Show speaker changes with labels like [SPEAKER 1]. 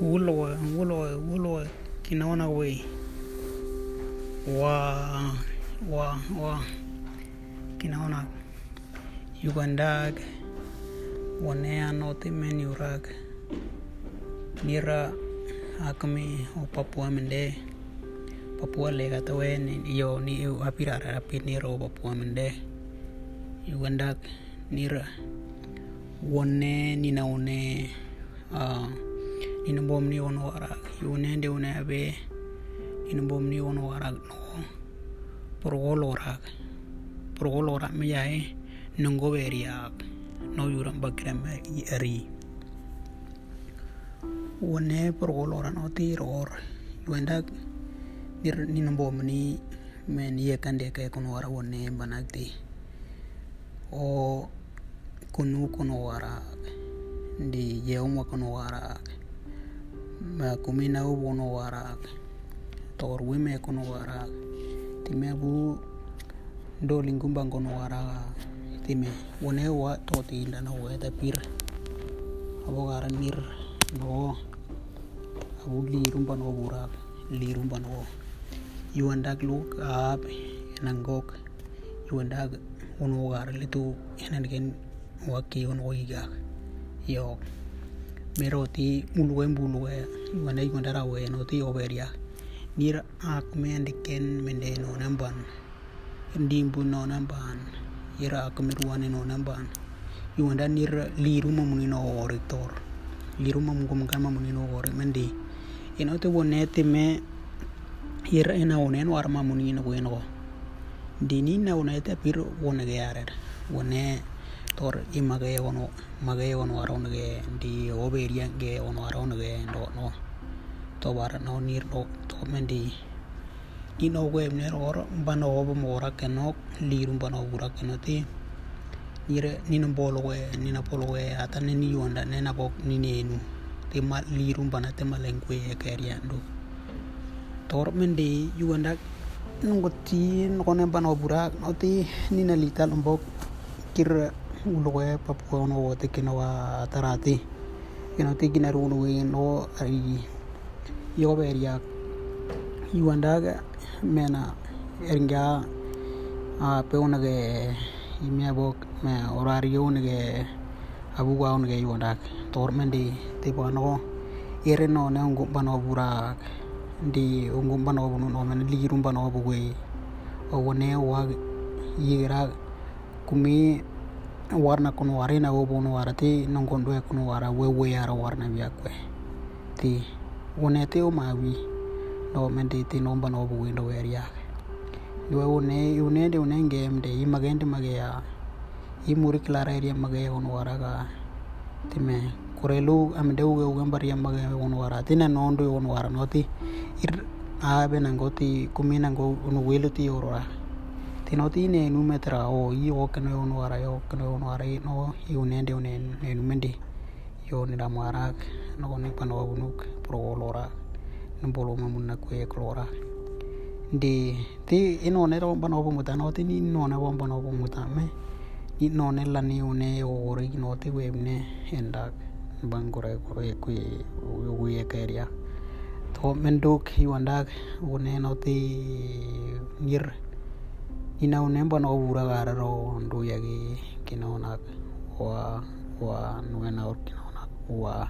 [SPEAKER 1] uloe uloe uloe. Kinaona we. Wa wa wa. Kinaona. Yugandag wanea noti menyurag nira akmi o papua mende. Papua lega tawe ni yo ni apirara apir nira o papua mende. Yugandag nira. Wone ninaone uh, nina bom ni ono warak yune de une abe nina bom ni ono warak no. Progol warak progol warak me yae. Nungo beriak no yuram bakrem ari wone progol warak no ti ror yuendak nir nina bom ni men ye kande ke kono wara wone banakti o kunu kono warak di yeuma kono warak ma kumina u kono warak tor wime kono warak time bu do lingkumba kono warak time wone wa to tinda na we ta pir. Abo gara mir no abu lirumba no burak lirumba no. Yuandak lu ap nangok yuandak uno gara litu enan gen waki uno igak. Yo mero ti mulwe mulwe wane ywanda ra we no ti oberia nir ak mende ken mende no namban. Ndimbu no namban. Ira ak mirwane no namban. Ywanda nir liru mamuni no oritor liru mamu kum kan mamuni no ori mende. Ino te wone te me ira ina one no ar mamuni no we no dini na one te pir wone ge arer. Wone tor image ono mage ono aron ge di oberia ge ono aron ge do no. To bar no nir do to mendi. Ni no we ne or bano obo mora ke no lirum bano bura ke no ti. Nire ni no bolo we ni polo we ata ne ni yonda ne na bok ni ne nu. Ti ma lirum bana te malengwe e ke ndo tor mendi yonda nungo ti no ne bano bura no ti ni na lita lombok uloe papua no wote kino wa tarati. Kino ti kina runo we no ari yo beria yuandaga mena eringa a peona ge imia bok me horario ne ge abu wa ne ge yuandak tor mendi ti no ere no ne ungu bano bura di ungu bano bunu no men lirum bano bu we o wone wa kumi warna kun warina wo bono wara ti nongon dwe kono wara we we yara warna biakwe ti wone te o mawi no mende ti nomba no bu windo weria dwe wone yune de wone ngem de imagende mage ya muri klara area mage on wara ga ti me korelu amde uge uge ya mage on wara. Ti na nondo on wara no ti ir abe nangoti kumina ngo unu welu ti orora tino ti ne nu metra o i o kano ono ara yo kano ono ara no i unende une ne nu mendi yo ni da mara no ni pano bunuk pro lora đi. Thì mamunna kwe klora di ti ino ne ro bano bu muta no ti ni no ne bon bano bu muta me ni no ne la ni une o ri no ti we ne enda bangore cái area thôi, mình keria to menduk i wandak une no ti nir ina unemba no bura gara ro ndu yagi kinaona wa wa nuena or kinaona wa